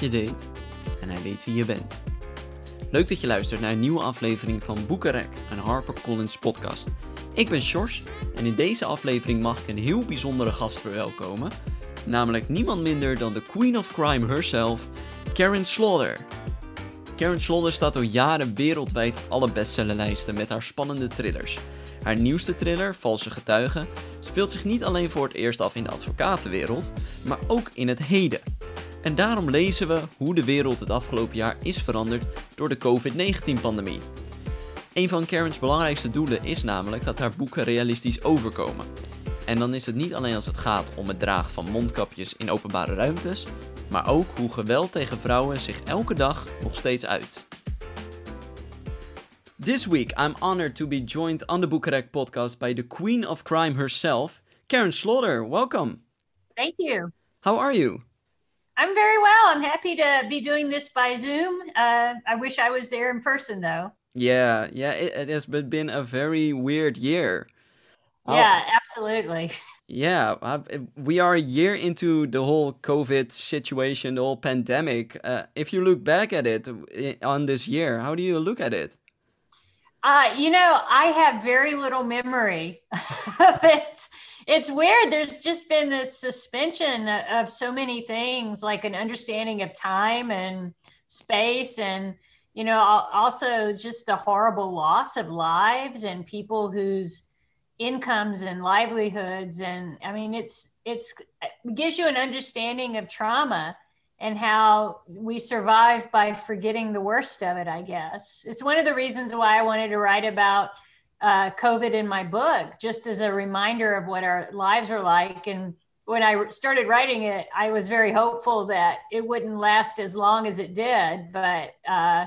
je deed en hij weet wie je bent. Leuk dat je luistert naar een nieuwe aflevering van Boekenrek, een HarperCollins podcast. Ik ben Sjors en in deze aflevering mag ik een heel bijzondere gast verwelkomen, namelijk niemand minder dan de Queen of Crime herself, Karen Slaughter. Karen Slaughter staat al jaren wereldwijd op alle bestsellerlijsten met haar spannende thrillers. Haar nieuwste thriller, Valse Getuigen, speelt zich niet alleen voor het eerst af in de advocatenwereld, maar ook in het heden. En daarom lezen we hoe de wereld het afgelopen jaar is veranderd door de COVID-19-pandemie. Een van Karen's belangrijkste doelen is namelijk dat haar boeken realistisch overkomen. En dan is het niet alleen als het gaat om het dragen van mondkapjes in openbare ruimtes, maar ook hoe geweld tegen vrouwen zich elke dag nog steeds uit. This week, I'm honored to be joined on the Boekarek podcast by the queen of crime herself, Karen Slaughter. Welcome. Thank you. How are you? I'm very well. I'm happy to be doing this by Zoom. Uh, I wish I was there in person, though. Yeah, yeah, it, it has been a very weird year. Yeah, oh. absolutely. Yeah, uh, we are a year into the whole COVID situation, the whole pandemic. Uh, if you look back at it on this year, how do you look at it? Uh, you know, I have very little memory of it. It's weird. There's just been this suspension of so many things, like an understanding of time and space, and, you know, also just the horrible loss of lives and people whose incomes and livelihoods. And I mean, it's, it's, it gives you an understanding of trauma and how we survive by forgetting the worst of it, I guess. It's one of the reasons why I wanted to write about uh, COVID in my book, just as a reminder of what our lives are like. And when I started writing it, I was very hopeful that it wouldn't last as long as it did. But uh,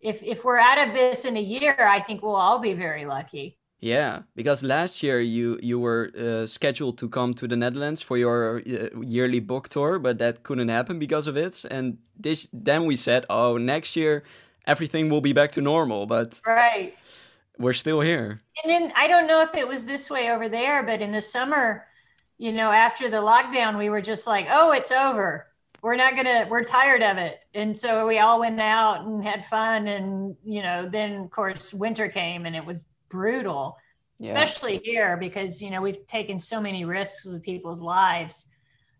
if, if we're out of this in a year, I think we'll all be very lucky. Yeah, because last year you you were uh, scheduled to come to the Netherlands for your uh, yearly book tour, but that couldn't happen because of it. And this then we said, oh, next year everything will be back to normal. But right, we're still here. And then I don't know if it was this way over there, but in the summer, you know, after the lockdown, we were just like, oh, it's over. We're not gonna. We're tired of it, and so we all went out and had fun. And you know, then of course winter came, and it was brutal, yeah. especially here because you know we've taken so many risks with people's lives.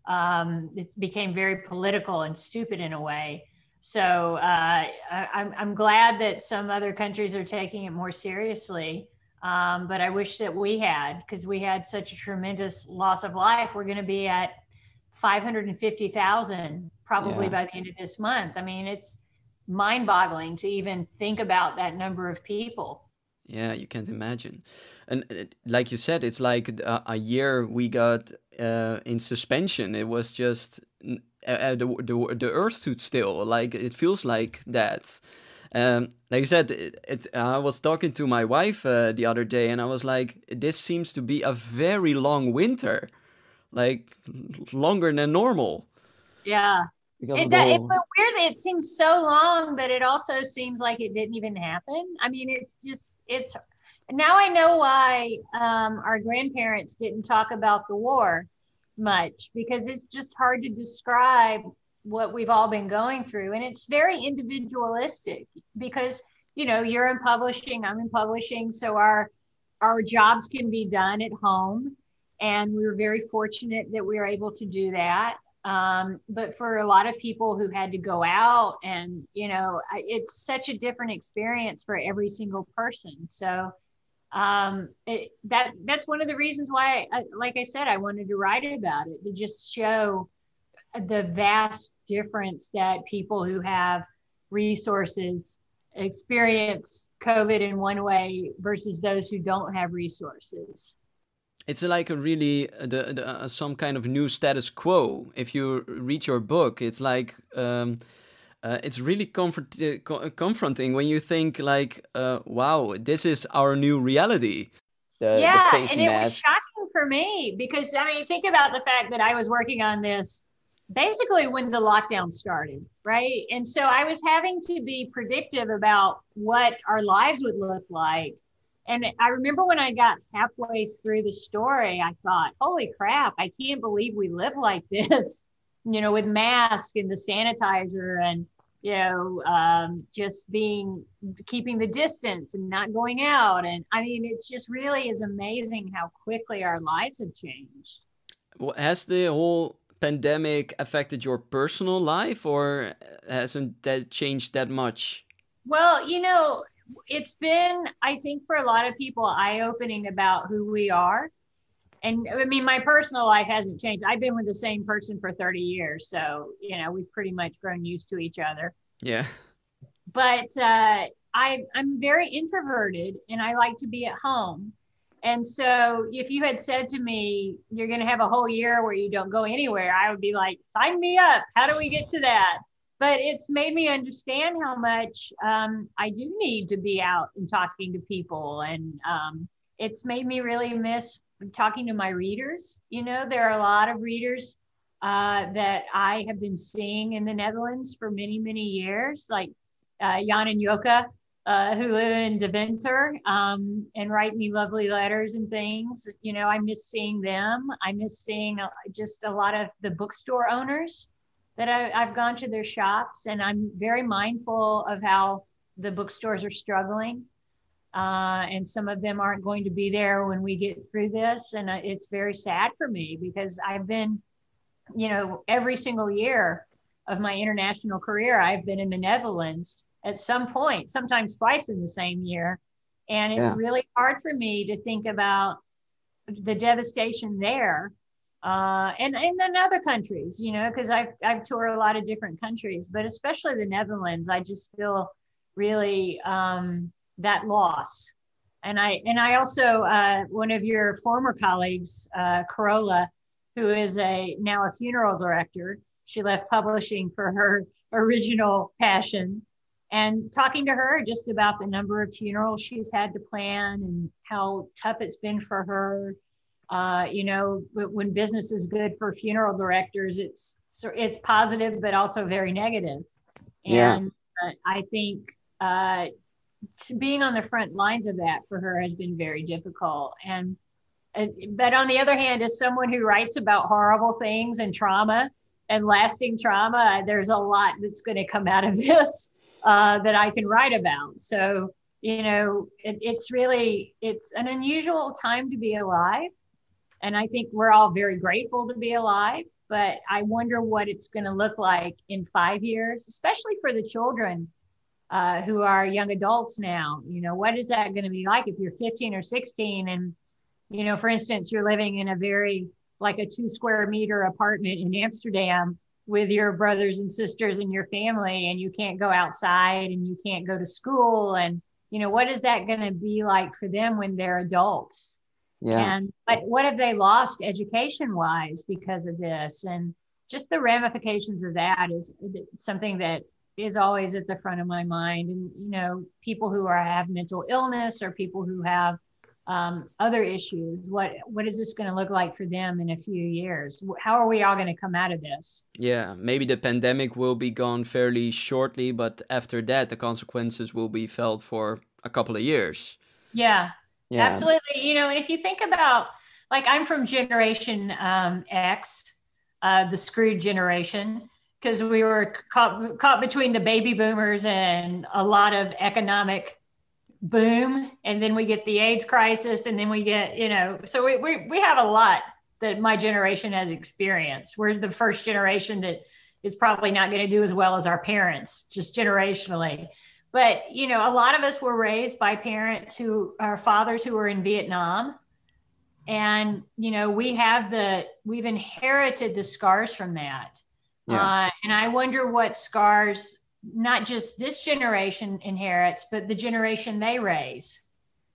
Um, it became very political and stupid in a way. So uh, I, I'm, I'm glad that some other countries are taking it more seriously. Um, but I wish that we had, because we had such a tremendous loss of life. We're going to be at 550,000 probably yeah. by the end of this month. I mean, it's mind boggling to even think about that number of people. Yeah, you can't imagine. And uh, like you said, it's like a, a year we got uh, in suspension. It was just uh, the, the the earth stood still. Like it feels like that. Um, like I said, it, it, I was talking to my wife uh, the other day, and I was like, "This seems to be a very long winter, like longer than normal." Yeah, it, whole... it, but weirdly, it seems so long, but it also seems like it didn't even happen. I mean, it's just it's now I know why um, our grandparents didn't talk about the war much because it's just hard to describe what we've all been going through, and it's very individualistic because you know you're in publishing, I'm in publishing, so our our jobs can be done at home. And we were very fortunate that we were able to do that. Um, but for a lot of people who had to go out and, you know, it's such a different experience for every single person. So um, it, that that's one of the reasons why, I, like I said, I wanted to write about it to just show the vast difference that people who have resources experience COVID in one way versus those who don't have resources it's like a really uh, the, the uh, some kind of new status quo. If you read your book, it's like um, uh, it's really comfort uh, co confronting when you think like, uh, wow, this is our new reality. The, yeah, the and it was shocking for me because I mean, think about the fact that I was working on this basically when the lockdown started, right? And so I was having to be predictive about what our lives would look like and I remember when I got halfway through the story, I thought, holy crap, I can't believe we live like this. you know, with mask and the sanitizer and you know, um, just being keeping the distance and not going out. And I mean, it's just really is amazing how quickly our lives have changed. Well, has the whole pandemic affected your personal life, or hasn't that changed that much? Well, you know, it's been, I think, for a lot of people, eye opening about who we are. And I mean, my personal life hasn't changed. I've been with the same person for 30 years. So, you know, we've pretty much grown used to each other. Yeah. But uh, I, I'm very introverted and I like to be at home. And so if you had said to me, you're going to have a whole year where you don't go anywhere, I would be like, sign me up. How do we get to that? but it's made me understand how much um, I do need to be out and talking to people. And um, it's made me really miss talking to my readers. You know, there are a lot of readers uh, that I have been seeing in the Netherlands for many, many years, like uh, Jan and Yoka, uh, who live in Deventer um, and write me lovely letters and things. You know, I miss seeing them. I miss seeing uh, just a lot of the bookstore owners that I, I've gone to their shops and I'm very mindful of how the bookstores are struggling. Uh, and some of them aren't going to be there when we get through this. And uh, it's very sad for me because I've been, you know, every single year of my international career, I've been in the Netherlands at some point, sometimes twice in the same year. And it's yeah. really hard for me to think about the devastation there uh, and, and in other countries, you know, because I've, I've toured a lot of different countries, but especially the Netherlands, I just feel really um, that loss. And I, and I also, uh, one of your former colleagues, uh, Carola, who is a now a funeral director, she left publishing for her original passion and talking to her just about the number of funerals she's had to plan and how tough it's been for her uh, you know, when business is good for funeral directors, it's it's positive, but also very negative. And yeah. uh, I think uh, being on the front lines of that for her has been very difficult. And but on the other hand, as someone who writes about horrible things and trauma and lasting trauma, there's a lot that's going to come out of this uh, that I can write about. So you know, it, it's really it's an unusual time to be alive and I think we're all very grateful to be alive, but I wonder what it's going to look like in five years, especially for the children uh, who are young adults now. You know, what is that going to be like if you're 15 or 16? And, you know, for instance, you're living in a very, like a two square meter apartment in Amsterdam with your brothers and sisters and your family, and you can't go outside and you can't go to school. And, you know, what is that going to be like for them when they're adults? Yeah. And but what have they lost education wise because of this? And just the ramifications of that is something that is always at the front of my mind. And you know, people who are have mental illness or people who have um, other issues. What what is this going to look like for them in a few years? How are we all going to come out of this? Yeah, maybe the pandemic will be gone fairly shortly, but after that, the consequences will be felt for a couple of years. Yeah, yeah. Absolutely. You know, and if you think about, like, I'm from Generation um, X, uh, the screwed generation, because we were caught, caught between the baby boomers and a lot of economic boom. And then we get the AIDS crisis. And then we get, you know, so we, we, we have a lot that my generation has experienced. We're the first generation that is probably not going to do as well as our parents, just generationally but you know a lot of us were raised by parents who are fathers who were in vietnam and you know we have the we've inherited the scars from that yeah. uh, and i wonder what scars not just this generation inherits but the generation they raise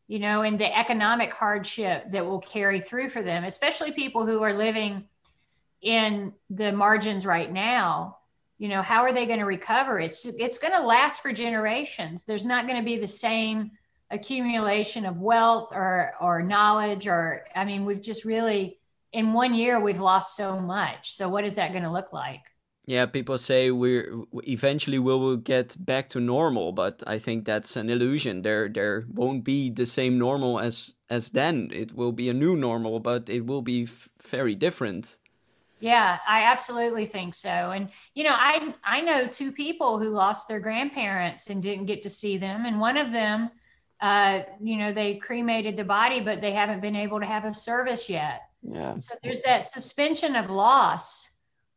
you know and the economic hardship that will carry through for them especially people who are living in the margins right now. You know how are they going to recover? It's it's going to last for generations. There's not going to be the same accumulation of wealth or or knowledge or i mean we've just really in one year we've lost so much. So what is that going to look like yeah people say we're eventually we will get back to normal but i think that's an illusion there there won't be the same normal as as then it will be a new normal but it will be very different Yeah, I absolutely think so. And you know, I I know two people who lost their grandparents and didn't get to see them, and one of them, uh, you know, they cremated the body, but they haven't been able to have a service yet. Yeah. So there's that suspension of loss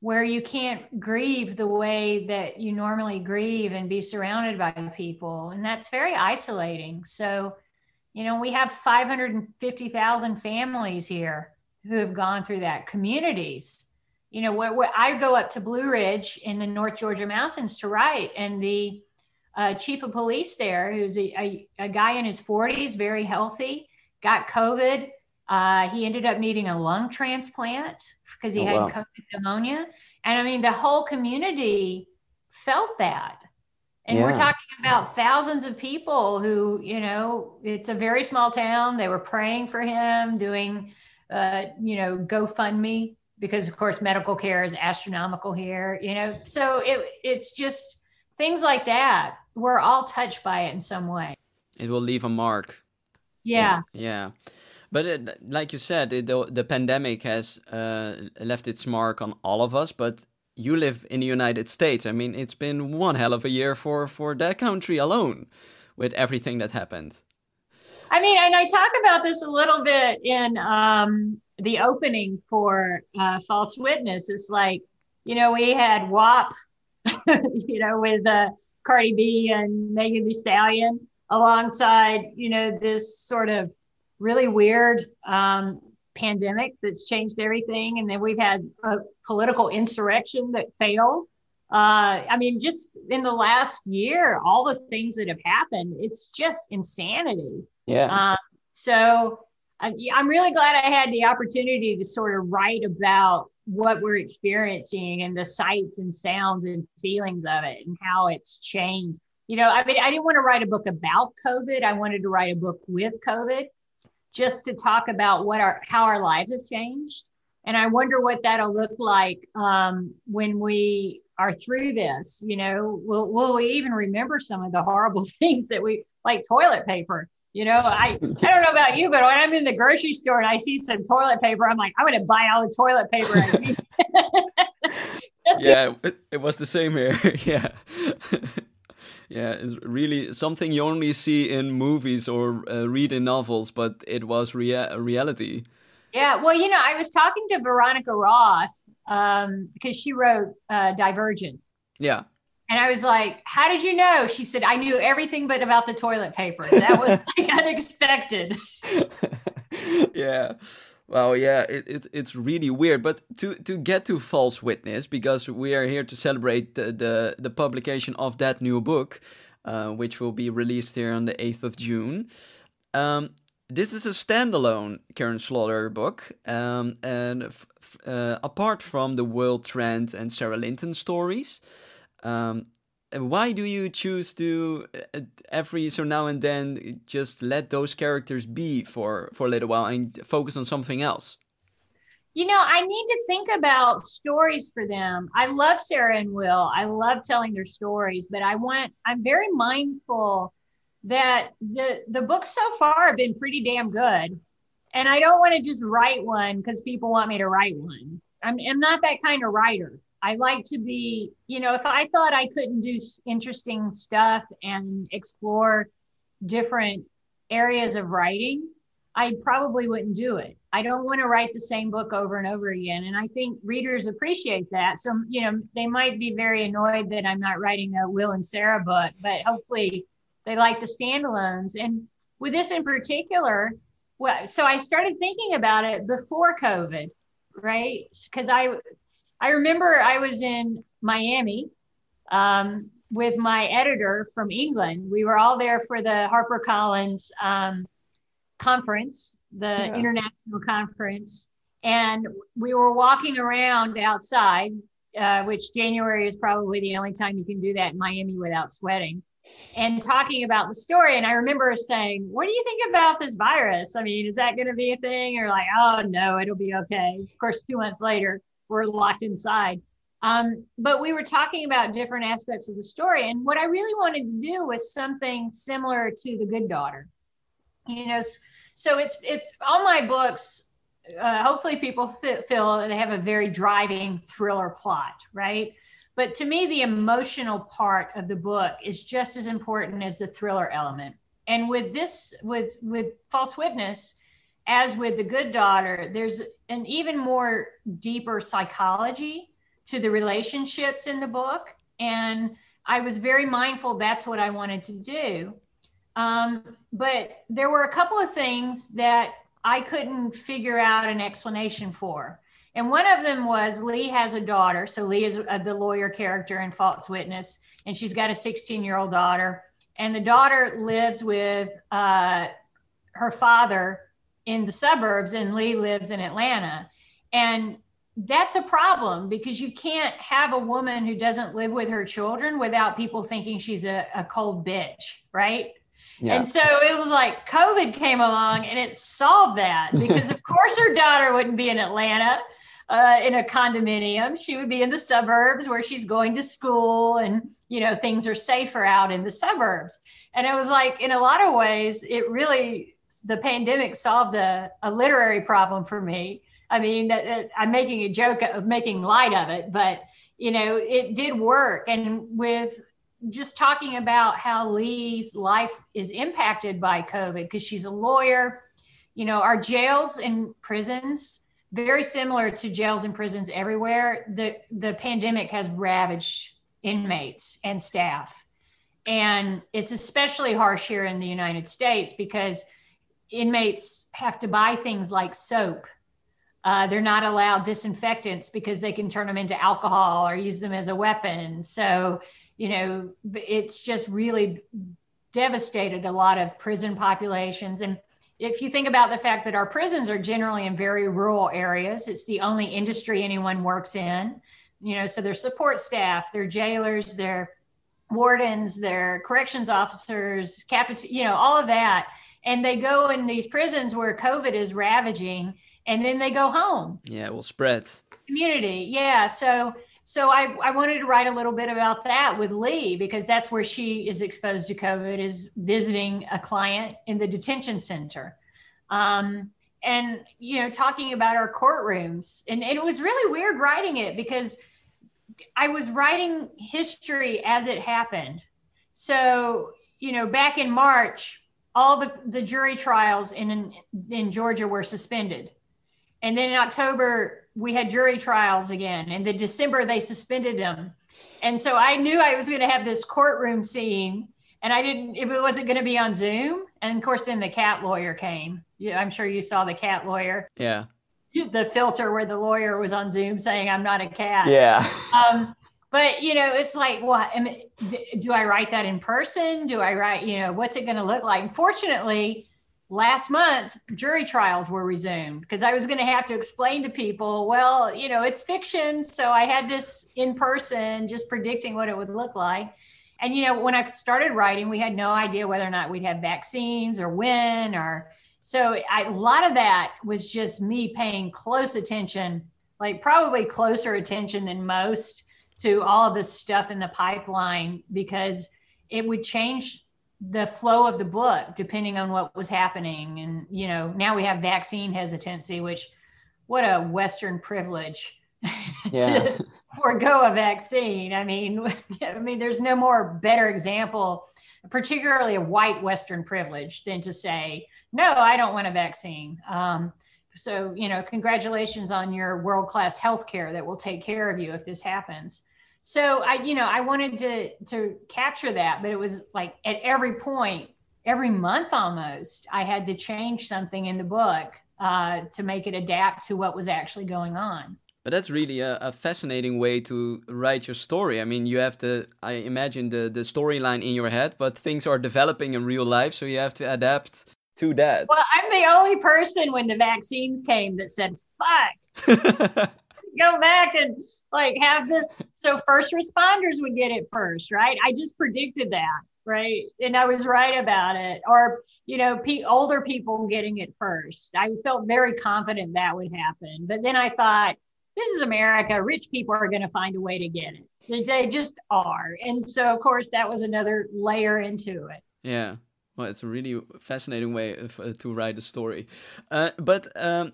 where you can't grieve the way that you normally grieve and be surrounded by people, and that's very isolating. So, you know, we have 550,000 families here who have gone through that communities you know, where, where I go up to Blue Ridge in the North Georgia mountains to write, and the uh, chief of police there, who's a, a, a, guy in his 40s, very healthy, got COVID. Uh, he ended up needing a lung transplant because he oh, had wow. COVID pneumonia. And I mean, the whole community felt that. And yeah. we're talking about thousands of people who, you know, it's a very small town. They were praying for him, doing, uh, you know, GoFundMe because of course medical care is astronomical here you know so it it's just things like that we're all touched by it in some way it will leave a mark yeah yeah but it, like you said it, the, the pandemic has uh, left its mark on all of us but you live in the united states i mean it's been one hell of a year for for that country alone with everything that happened I mean, and I talk about this a little bit in um, the opening for uh, False Witness. It's like, you know, we had WAP, you know, with uh, Cardi B and Megan Thee Stallion alongside, you know, this sort of really weird um, pandemic that's changed everything. And then we've had a political insurrection that failed. Uh, I mean, just in the last year, all the things that have happened, it's just insanity. Yeah. Um, so I'm really glad I had the opportunity to sort of write about what we're experiencing and the sights and sounds and feelings of it and how it's changed. You know, I mean, I didn't want to write a book about COVID. I wanted to write a book with COVID just to talk about what our how our lives have changed. And I wonder what that'll look like um, when we are through this. You know, will will we even remember some of the horrible things that we like toilet paper? You know, I, I don't know about you, but when I'm in the grocery store and I see some toilet paper, I'm like, I'm going to buy all the toilet paper. yeah, it, it, was the same here. yeah. Yeah, it's really something you only see in movies or uh, read in novels, but it was rea- reality. Yeah, well, you know, I was talking to Veronica Roth um, because she wrote uh, Divergent. Yeah. And I was like, How did you know? She said, I knew everything but about the toilet paper. That was like unexpected. yeah. Well, yeah, it, it, it's really weird. But to, to get to False Witness, because we are here to celebrate the, the, the publication of that new book, uh, which will be released here on the 8th of June. Um, this is a standalone Karin Slaughter book, um, and uh, apart from the Will Trent and Sara Linton stories, um, why do you choose to uh, every so now and then just let those characters be for for a little while and focus on something else? You know, I need to think about stories for them. I love Sara and Will. I love telling their stories, but I want I'm very mindful that the the books so far have been pretty damn good. And I don't want to just write one because people want me to write one. I'm, I'm not that kind of writer. I like to be, you know, if I thought I couldn't do interesting stuff and explore different areas of writing, I probably wouldn't do it. I don't want to write the same book over and over again. And I think readers appreciate that. So, you know, they might be very annoyed that I'm not writing a Will and Sara book, but hopefully they like the standalones. And with this in particular, well, so I started thinking about it before COVID, right? Because I I remember I was in Miami um, with my editor from England. We were all there for the HarperCollins um, conference, the yeah. international conference, and we were walking around outside, uh, which January is probably the only time you can do that in Miami without sweating. And talking about the story. And I remember saying, What do you think about this virus? I mean, is that going to be a thing? Or like, oh, no, it'll be okay. Of course, two months later, we're locked inside. Um, but we were talking about different aspects of the story. And what I really wanted to do was something similar to The Good Daughter. You know, so it's it's all my books uh, hopefully people feel they have a very driving thriller plot, right? But to me, the emotional part of the book is just as important as the thriller element. And with this, with with false witness, as with the good daughter, there's an even more deeper psychology to the relationships in the book. And I was very mindful that's what I wanted to do. Um, but there were a couple of things that I couldn't figure out an explanation for. And one of them was Lee has a daughter. So Lee is uh, the lawyer character in False Witness, and she's got a 16 year old daughter. And the daughter lives with uh, her father in the suburbs, and Lee lives in Atlanta. And that's a problem because you can't have a woman who doesn't live with her children without people thinking she's a, a cold bitch, right? Yeah. And so it was like COVID came along and it solved that because, of course, her daughter wouldn't be in Atlanta uh, in a condominium. She would be in the suburbs where she's going to school and, you know, things are safer out in the suburbs. And it was like, in a lot of ways, it really, the pandemic solved a, a literary problem for me I mean, I'm making a joke of making light of it, but you know, it did work. And with just talking about how Lee's life is impacted by COVID, because she's a lawyer, you know, our jails and prisons, very similar to jails and prisons everywhere. The the pandemic has ravaged inmates and staff. And it's especially harsh here in the United States because inmates have to buy things like soap uh, they're not allowed disinfectants because they can turn them into alcohol or use them as a weapon. So, you know, it's just really devastated a lot of prison populations. And if you think about the fact that our prisons are generally in very rural areas, it's the only industry anyone works in, you know, so their support staff, their jailers, their wardens, their corrections officers, capit- you know, all of that. And they go in these prisons where COVID is ravaging and then they go home. Yeah, it will spread. Community. Yeah. So so I, I wanted to write a little bit about that with Lee because that's where she is exposed to COVID is visiting a client in the detention center. Um, and you know, talking about our courtrooms. And, and it was really weird writing it because I was writing history as it happened. So, you know, back in March, all the, the jury trials in, in Georgia were suspended and then in October, we had jury trials again. And then December, they suspended them. And so I knew I was going to have this courtroom scene. And I didn't, if it wasn't going to be on Zoom. And of course, then the cat lawyer came. Yeah, I'm sure you saw the cat lawyer. Yeah. The filter where the lawyer was on Zoom saying, I'm not a cat. Yeah. Um, but you know it's like well do i write that in person do i write you know what's it going to look like fortunately last month jury trials were resumed because I was going to have to explain to people, well, you know, it's fiction. So I had this in person, just predicting what it would look like. And, you know, when I started writing, we had no idea whether or not we'd have vaccines or when or so I, a lot of that was just me paying close attention, like probably closer attention than most to all of this stuff in the pipeline because it would change the flow of the book depending on what was happening. And you know now we have vaccine hesitancy which what a western privilege yeah. to forego a vaccine. I mean i mean there's no more better example particularly a white western privilege than to say no i don't want a vaccine. Um, so you know congratulations on your world-class health care that will take care of you if this happens so I, you know, I wanted to to capture that, but it was like at every point, every month almost, I had to change something in the book uh, to make it adapt to what was actually going on. But that's really a, a, fascinating way to write your story. I mean, you have to, I imagine the, the storyline in your head, but things are developing in real life, so you have to adapt to that. Well, I'm the only person when the vaccines came that said, fuck, go back and like have the so first responders would get it first, right? I just predicted that, right? And I was right about it. Or you know, pe- older people getting it first. I felt very confident that would happen. But then I thought, this is America. Rich people are going to find a way to get it. They just are. And so, of course, that was another layer into it. Yeah. Well, it's a really fascinating way of, uh, to write a story. Uh, but um,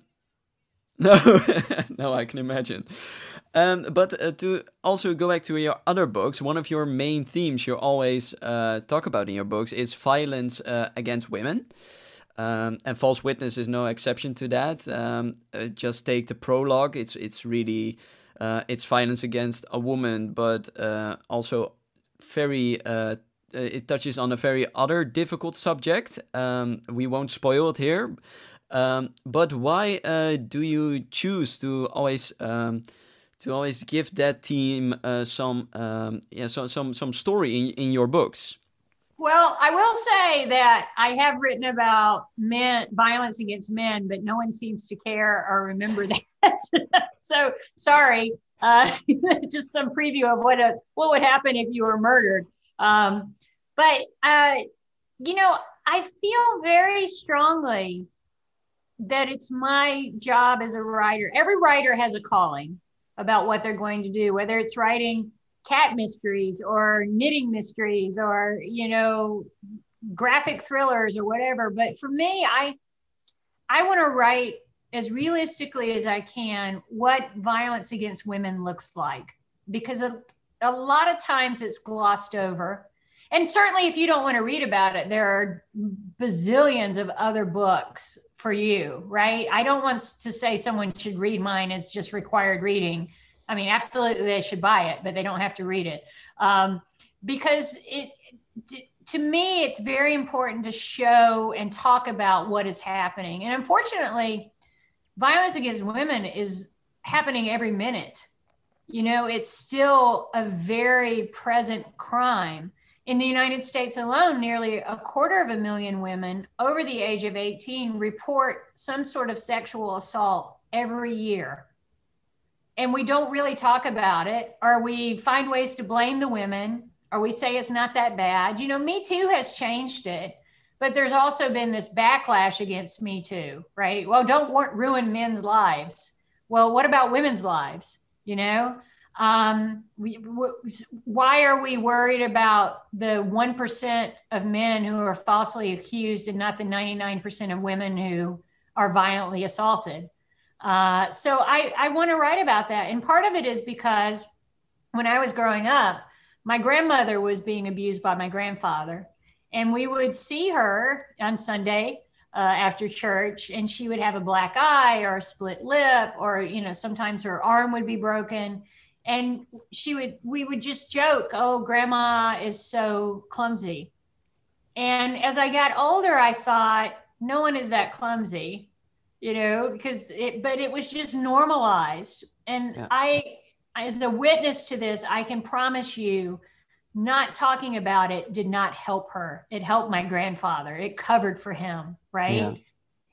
No, no, I can imagine. Um, but uh, to also go back to your other books, one of your main themes you always uh, talk about in your books is violence uh, against women. Um, and false witness is no exception to that. Um, uh, just take the prologue; it's it's really uh, it's violence against a woman, but uh, also very it touches on a very other difficult subject. Um, we won't spoil it here, um, but why do you choose to always um, to always give that team uh, some um, yeah some some some story in, in your books? Well, I will say that I have written about men violence against men, but no one seems to care or remember that. so sorry. Uh, just some preview of what a, what would happen if you were murdered. Um, but uh, you know, I feel very strongly that it's my job as a writer. Every writer has a calling about what they're going to do, whether it's writing cat mysteries or knitting mysteries or, you know, graphic thrillers or whatever. But for me, I I want to write as realistically as I can what violence against women looks like because a, a lot of times it's glossed over and certainly if you don't want to read about it there are bazillions of other books for you right? I don't want to say someone should read mine as just required reading. I mean absolutely they should buy it but they don't have to read it. Um, because it to me it's very important to show and talk about what is happening. And unfortunately violence against women is happening every minute. You know it's still a very present crime in the United States alone, nearly a quarter of a million women over the age of 18 report some sort of sexual assault every year. And we don't really talk about it, or we find ways to blame the women, or we say it's not that bad. You know, Me Too has changed it, but there's also been this backlash against Me Too, right? Well, don't ruin men's lives. Well, what about women's lives? You know, um, we, why are we worried about the 1% of men who are falsely accused and not the 99% of women who are violently assaulted? Uh, so I, I want to write about that. And part of it is because when I was growing up, my grandmother was being abused by my grandfather. And we would see her on Sunday uh, after church, and she would have a black eye or a split lip, or, you know, sometimes her arm would be broken and she would we would just joke oh grandma is so clumsy. And as i got older i thought no one is that clumsy you know because it but it was just normalized. And yeah. i as a witness to this i can promise you not talking about it did not help her. It helped my grandfather. It covered for him right? Yeah.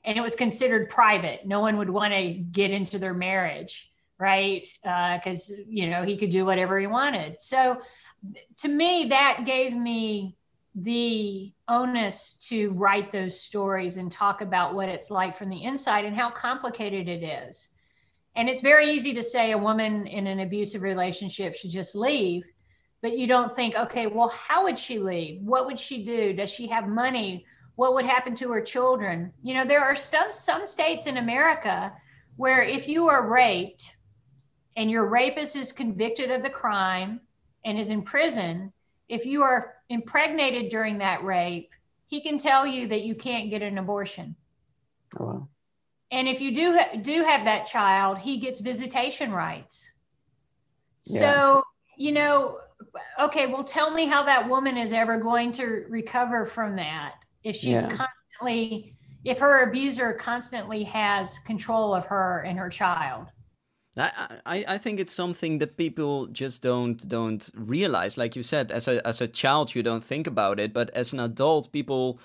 and it was considered private. No one would want to get into their marriage right? Because, uh, you know, he could do whatever he wanted. So to me, that gave me the onus to write those stories and talk about what it's like from the inside and how complicated it is. And it's very easy to say a woman in an abusive relationship should just leave, but you don't think, okay, well, how would she leave? What would she do? Does she have money? What would happen to her children? You know, there are some some states in America where if you are raped, and your rapist is convicted of the crime and is in prison, if you are impregnated during that rape, he can tell you that you can't get an abortion. Oh, wow. And if you do do have that child, he gets visitation rights. Yeah. So, you know, okay, well tell me how that woman is ever going to recover from that if she's yeah. constantly if her abuser constantly has control of her and her child. I, I think it's something that people just don't don't realize. Like you said, as a as a child, you don't think about it, but as an adult, people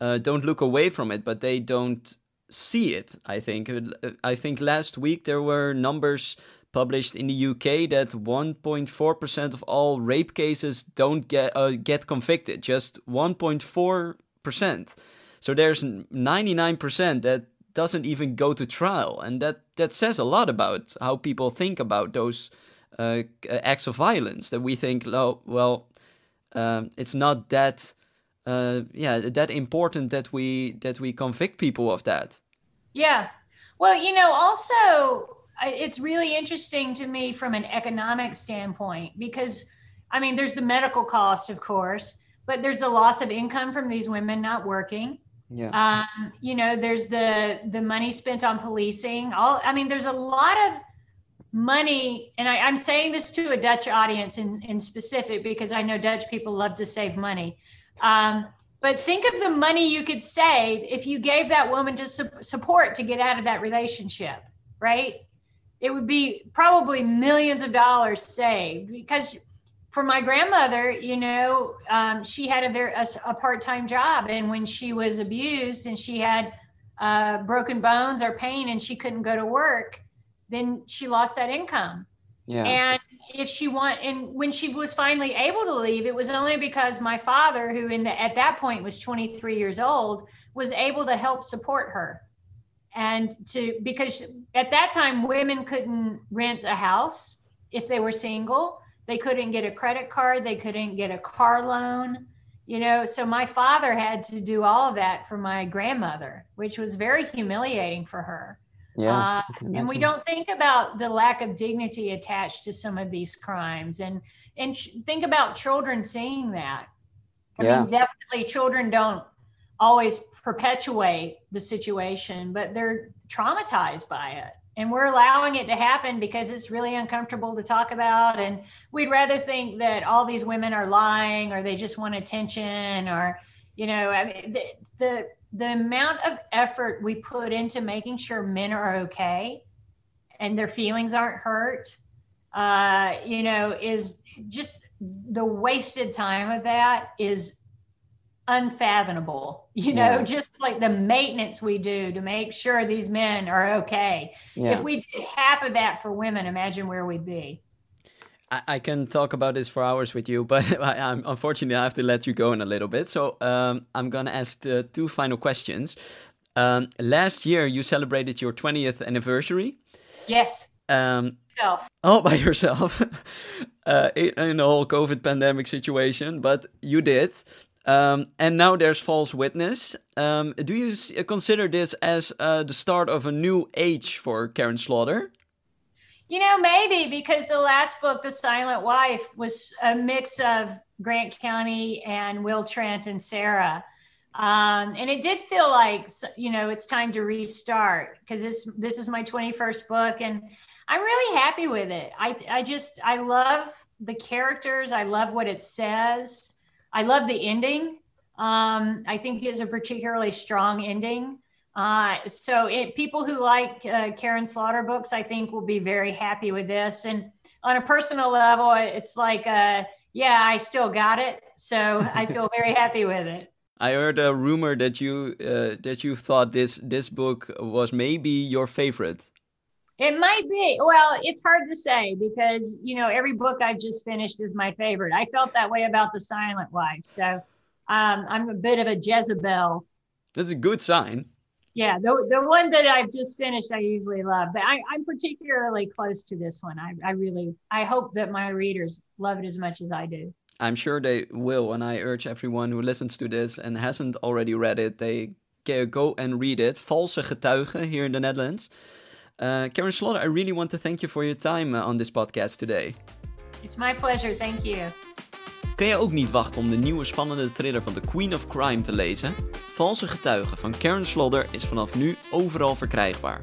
uh, don't look away from it, but they don't see it. I think. Uh, I think last week there were numbers published in the UK that 1.4 percent of all rape cases don't get uh, get convicted. Just 1.4 percent. So there's 99 percent that doesn't even go to trial, and that that says a lot about how people think about those uh, acts of violence. That we think, oh, well, um, it's not that, uh, yeah, that important that we that we convict people of that. Yeah, Well, you know, also it's really interesting to me from an economic standpoint because I mean, there's the medical cost, of course, but there's the loss of income from these women not working. Yeah. Um, you know, there's the the money spent on policing. All I mean, there's a lot of money, and I, I'm saying this to a Dutch audience in, in specific because I know Dutch people love to save money. Um, but think of the money you could save if you gave that woman just su- support to get out of that relationship, right? It would be probably millions of dollars saved because for my grandmother, you know, um, she had a very a, a, part-time job, and when she was abused and she had uh, broken bones or pain, and she couldn't go to work, then she lost that income. Yeah. And if she want, and when she was finally able to leave, it was only because my father, who in the, at that point was 23 years old, was able to help support her. And to because at that time women couldn't rent a house if they were single they couldn't get a credit card, they couldn't get a car loan, you know. So my father had to do all of that for my grandmother, which was very humiliating for her. Yeah. Uh, and we don't think about the lack of dignity attached to some of these crimes and and sh- think about children seeing that. I yeah. mean, definitely children don't always perpetuate the situation, but they're traumatized by it and we're allowing it to happen because it's really uncomfortable to talk about. And we'd rather think that all these women are lying or they just want attention or you know I mean, the, the the amount of effort we put into making sure men are okay and their feelings aren't hurt uh, you know is just the wasted time of that is unfathomable you know yeah. just like the maintenance we do to make sure these men are okay yeah. if we did half of that for women imagine where we'd be I, can talk about this for hours with you, but I, am unfortunately I have to let you go in a little bit. So um, I'm gonna ask uh, two final questions. Um, last year you celebrated your 20th anniversary. Yes. Um, Self. All by yourself uh, in the whole COVID pandemic situation, but you did. Um, and now there's false witness. Um, do you consider this as uh, the start of a new age for Karin Slaughter? You know, maybe because the last book, The Silent Wife, was a mix of Grant County and Will Trent and Sara. Um, and it did feel like, you know, it's time to restart because this, this is my 21st book and I'm really happy with it. I, I just, I love the characters. I love what it says. I love the ending. Um, I think it's a particularly strong ending. Uh, so it, people who like uh, Karin Slaughter books, I think, will be very happy with this. And on a personal level, it's like, uh, yeah, I still got it. So I feel very happy with it. I heard a rumor that you uh, that you thought this this book was maybe your favorite. It might be. Well, it's hard to say because, you know, every book I've just finished is my favorite. I felt that way about The Silent Wife. So um, I'm a bit of a Jezebel. That's a good sign. Yeah, the, the one that I've just finished, I usually love, but I, I'm particularly close to this one. I, I really, I hope that my readers love it as much as I do. I'm sure they will, and I urge everyone who listens to this and hasn't already read it, they go and read it. Valse Getuigen here in the Netherlands. Uh, Karin Slaughter, I really want to thank you for your time uh, on this podcast today. It's my pleasure, thank you. Kun je ook niet wachten om de nieuwe spannende thriller van The Queen of Crime te lezen? Valse Getuigen van Karen Slaughter is vanaf nu overal verkrijgbaar.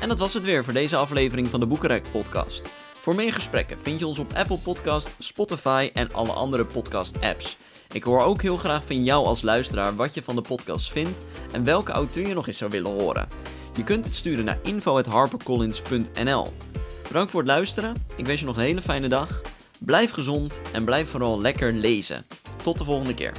En dat was het weer voor deze aflevering van de Boekenrek podcast. Voor meer gesprekken vind je ons op Apple Podcast, Spotify en alle andere podcast apps. Ik hoor ook heel graag van jou als luisteraar wat je van de podcast vindt en welke auteur je nog eens zou willen horen. Je kunt het sturen naar info.harpercollins.nl. Bedankt voor het luisteren. Ik wens je nog een hele fijne dag. Blijf gezond en blijf vooral lekker lezen. Tot de volgende keer.